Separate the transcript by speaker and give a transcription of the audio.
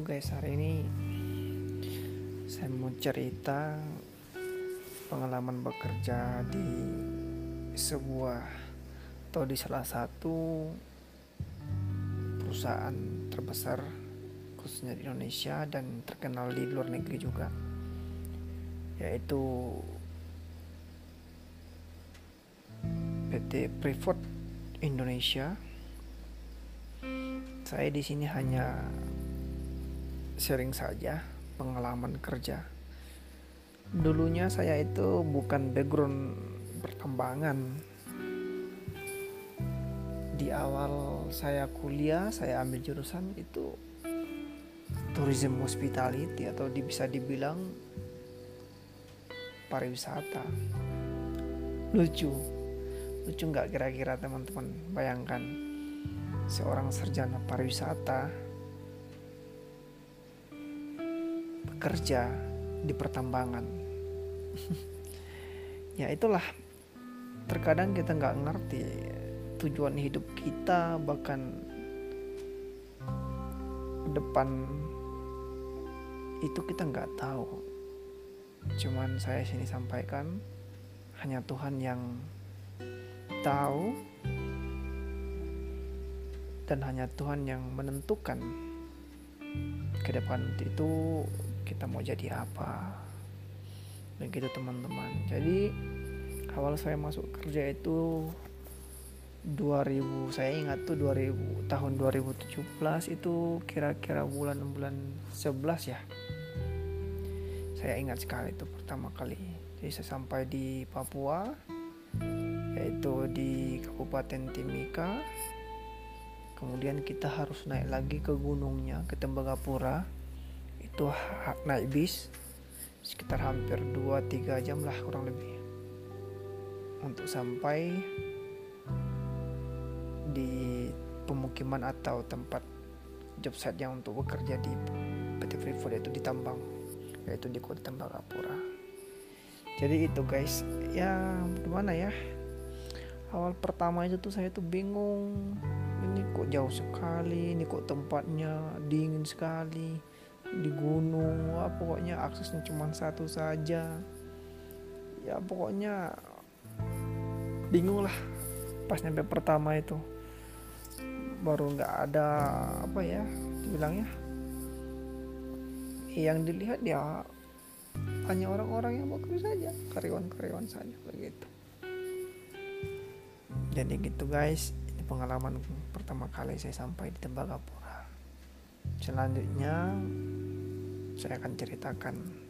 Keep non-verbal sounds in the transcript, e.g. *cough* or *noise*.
Speaker 1: guys, hari ini saya mau cerita pengalaman bekerja di sebuah atau di salah satu perusahaan terbesar khususnya di Indonesia dan terkenal di luar negeri juga yaitu PT Freeport Indonesia. Saya di sini hanya sharing saja pengalaman kerja. Dulunya saya itu bukan background pertambangan. Di awal saya kuliah, saya ambil jurusan itu tourism hospitality atau bisa dibilang pariwisata. Lucu, lucu nggak kira-kira teman-teman? Bayangkan seorang sarjana pariwisata bekerja di pertambangan. *laughs* ya itulah terkadang kita nggak ngerti tujuan hidup kita bahkan depan itu kita nggak tahu. Cuman saya sini sampaikan hanya Tuhan yang tahu dan hanya Tuhan yang menentukan ke depan itu kita mau jadi apa. Begitu teman-teman. Jadi awal saya masuk kerja itu 2000 saya ingat tuh 2000 tahun 2017 itu kira-kira bulan-bulan 11 ya. Saya ingat sekali itu pertama kali. Jadi saya sampai di Papua yaitu di Kabupaten Timika. Kemudian kita harus naik lagi ke gunungnya ke Tembagapura itu naik bis sekitar hampir 2-3 jam lah kurang lebih. Untuk sampai di pemukiman atau tempat job site yang untuk bekerja di PT Freeport yaitu di tambang yaitu di kota Tembagapura jadi itu guys ya gimana ya? Awal pertama itu tuh saya tuh bingung ini kok jauh sekali ini kok tempatnya dingin sekali di gunung wah pokoknya aksesnya cuma satu saja. Ya pokoknya bingung lah pas nyampe pertama itu. Baru nggak ada apa ya dibilangnya. Yang dilihat ya hanya orang-orang yang bekerja saja karyawan-karyawan saja begitu. Jadi gitu guys ini pengalaman pertama kali saya sampai di Tembagapura. Selanjutnya saya akan ceritakan